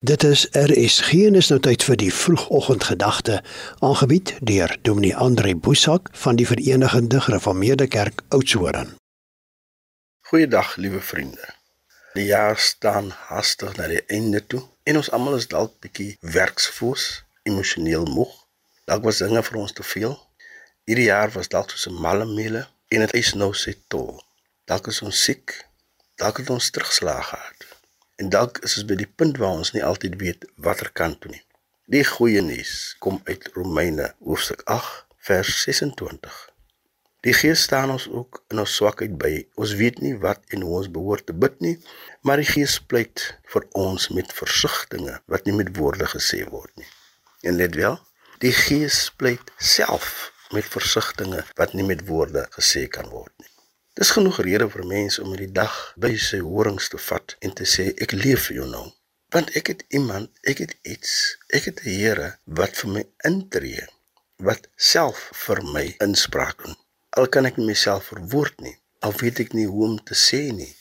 Dit is en is nou tyd vir die vroegoggendgedagte aangebied deur Dominee Andre Boesak van die Verenigde Gereformeerde Kerk Oudtshoorn. Goeiedag liewe vriende. Die jaar staan haastig na die einde toe en ons almal is dalk bietjie werksfoos, emosioneel moeg. Dalk was dinge vir ons te veel. Hierdie jaar was dalk soos 'n malle meele en dit is nou se tol. Dalk is ons siek, dalk het ons terugslag gehad. En dalk is ons by die punt waar ons nie altyd weet watter kant toe nie. Die goeie nuus kom uit Romeine hoofstuk 8 vers 26. Die Gees staan ons ook in ons swakheid by. Ons weet nie wat en hoe ons behoort te bid nie, maar die Gees pleit vir ons met versigtings wat nie met woorde gesê word nie. En let wel, die Gees pleit self met versigtings wat nie met woorde gesê kan word nie. Dis genoeg rede vir mense om hierdie dag by sy horings te vat en te sê ek leef vir jou nou. Want ek het iemand, ek het iets, ek het 'n Here wat vir my intree, wat self vir my inspraak doen. Al kan ek myself verwoord nie, al weet ek nie hoe om te sê nie.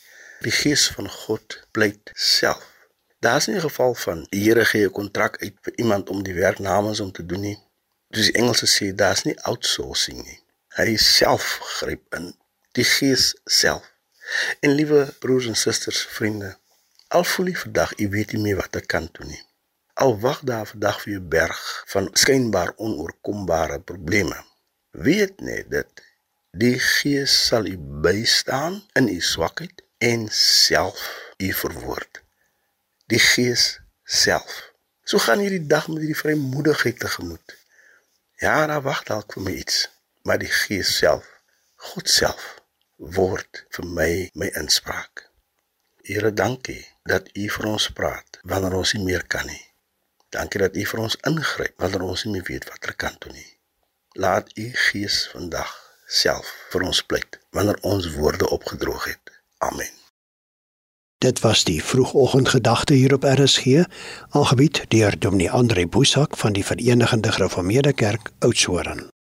Die Gees van God pleit self. Daar's nie 'n geval van die Here gee 'n kontrak uit vir iemand om die werk namens hom te doen nie. Dis die Engelse sê daar's nie outsourcing nie. Hy self gryp in die Gees self. En liewe broers en susters, vriende, al voel jy vandag jy weet nie meer wat ek kan doen nie. Al wag daar vandag vir jou berg van skynbaar onoorkombare probleme. Weet net dit die Gees sal u bystaan in u swakheid en self u verwoord. Die Gees self. So gaan hierdie dag met hierdie vrymoedigheid tegemoet. Ja, daar wag dalk vir my iets, maar die Gees self, God self word vir my my inspraak. Here, dankie dat U vir ons praat wanneer ons nie meer kan nie. Dankie dat U vir ons ingryp wanneer ons nie meer weet watter kant toe nie. Laat U Gees vandag self vir ons pleit wanneer ons woorde opgedroog het. Amen. Dit was die vroegoggendgedagte hier op RSG, aangebied deur Dominee Andre Boesak van die Verenigde Gereformeerde Kerk Oudtshoorn.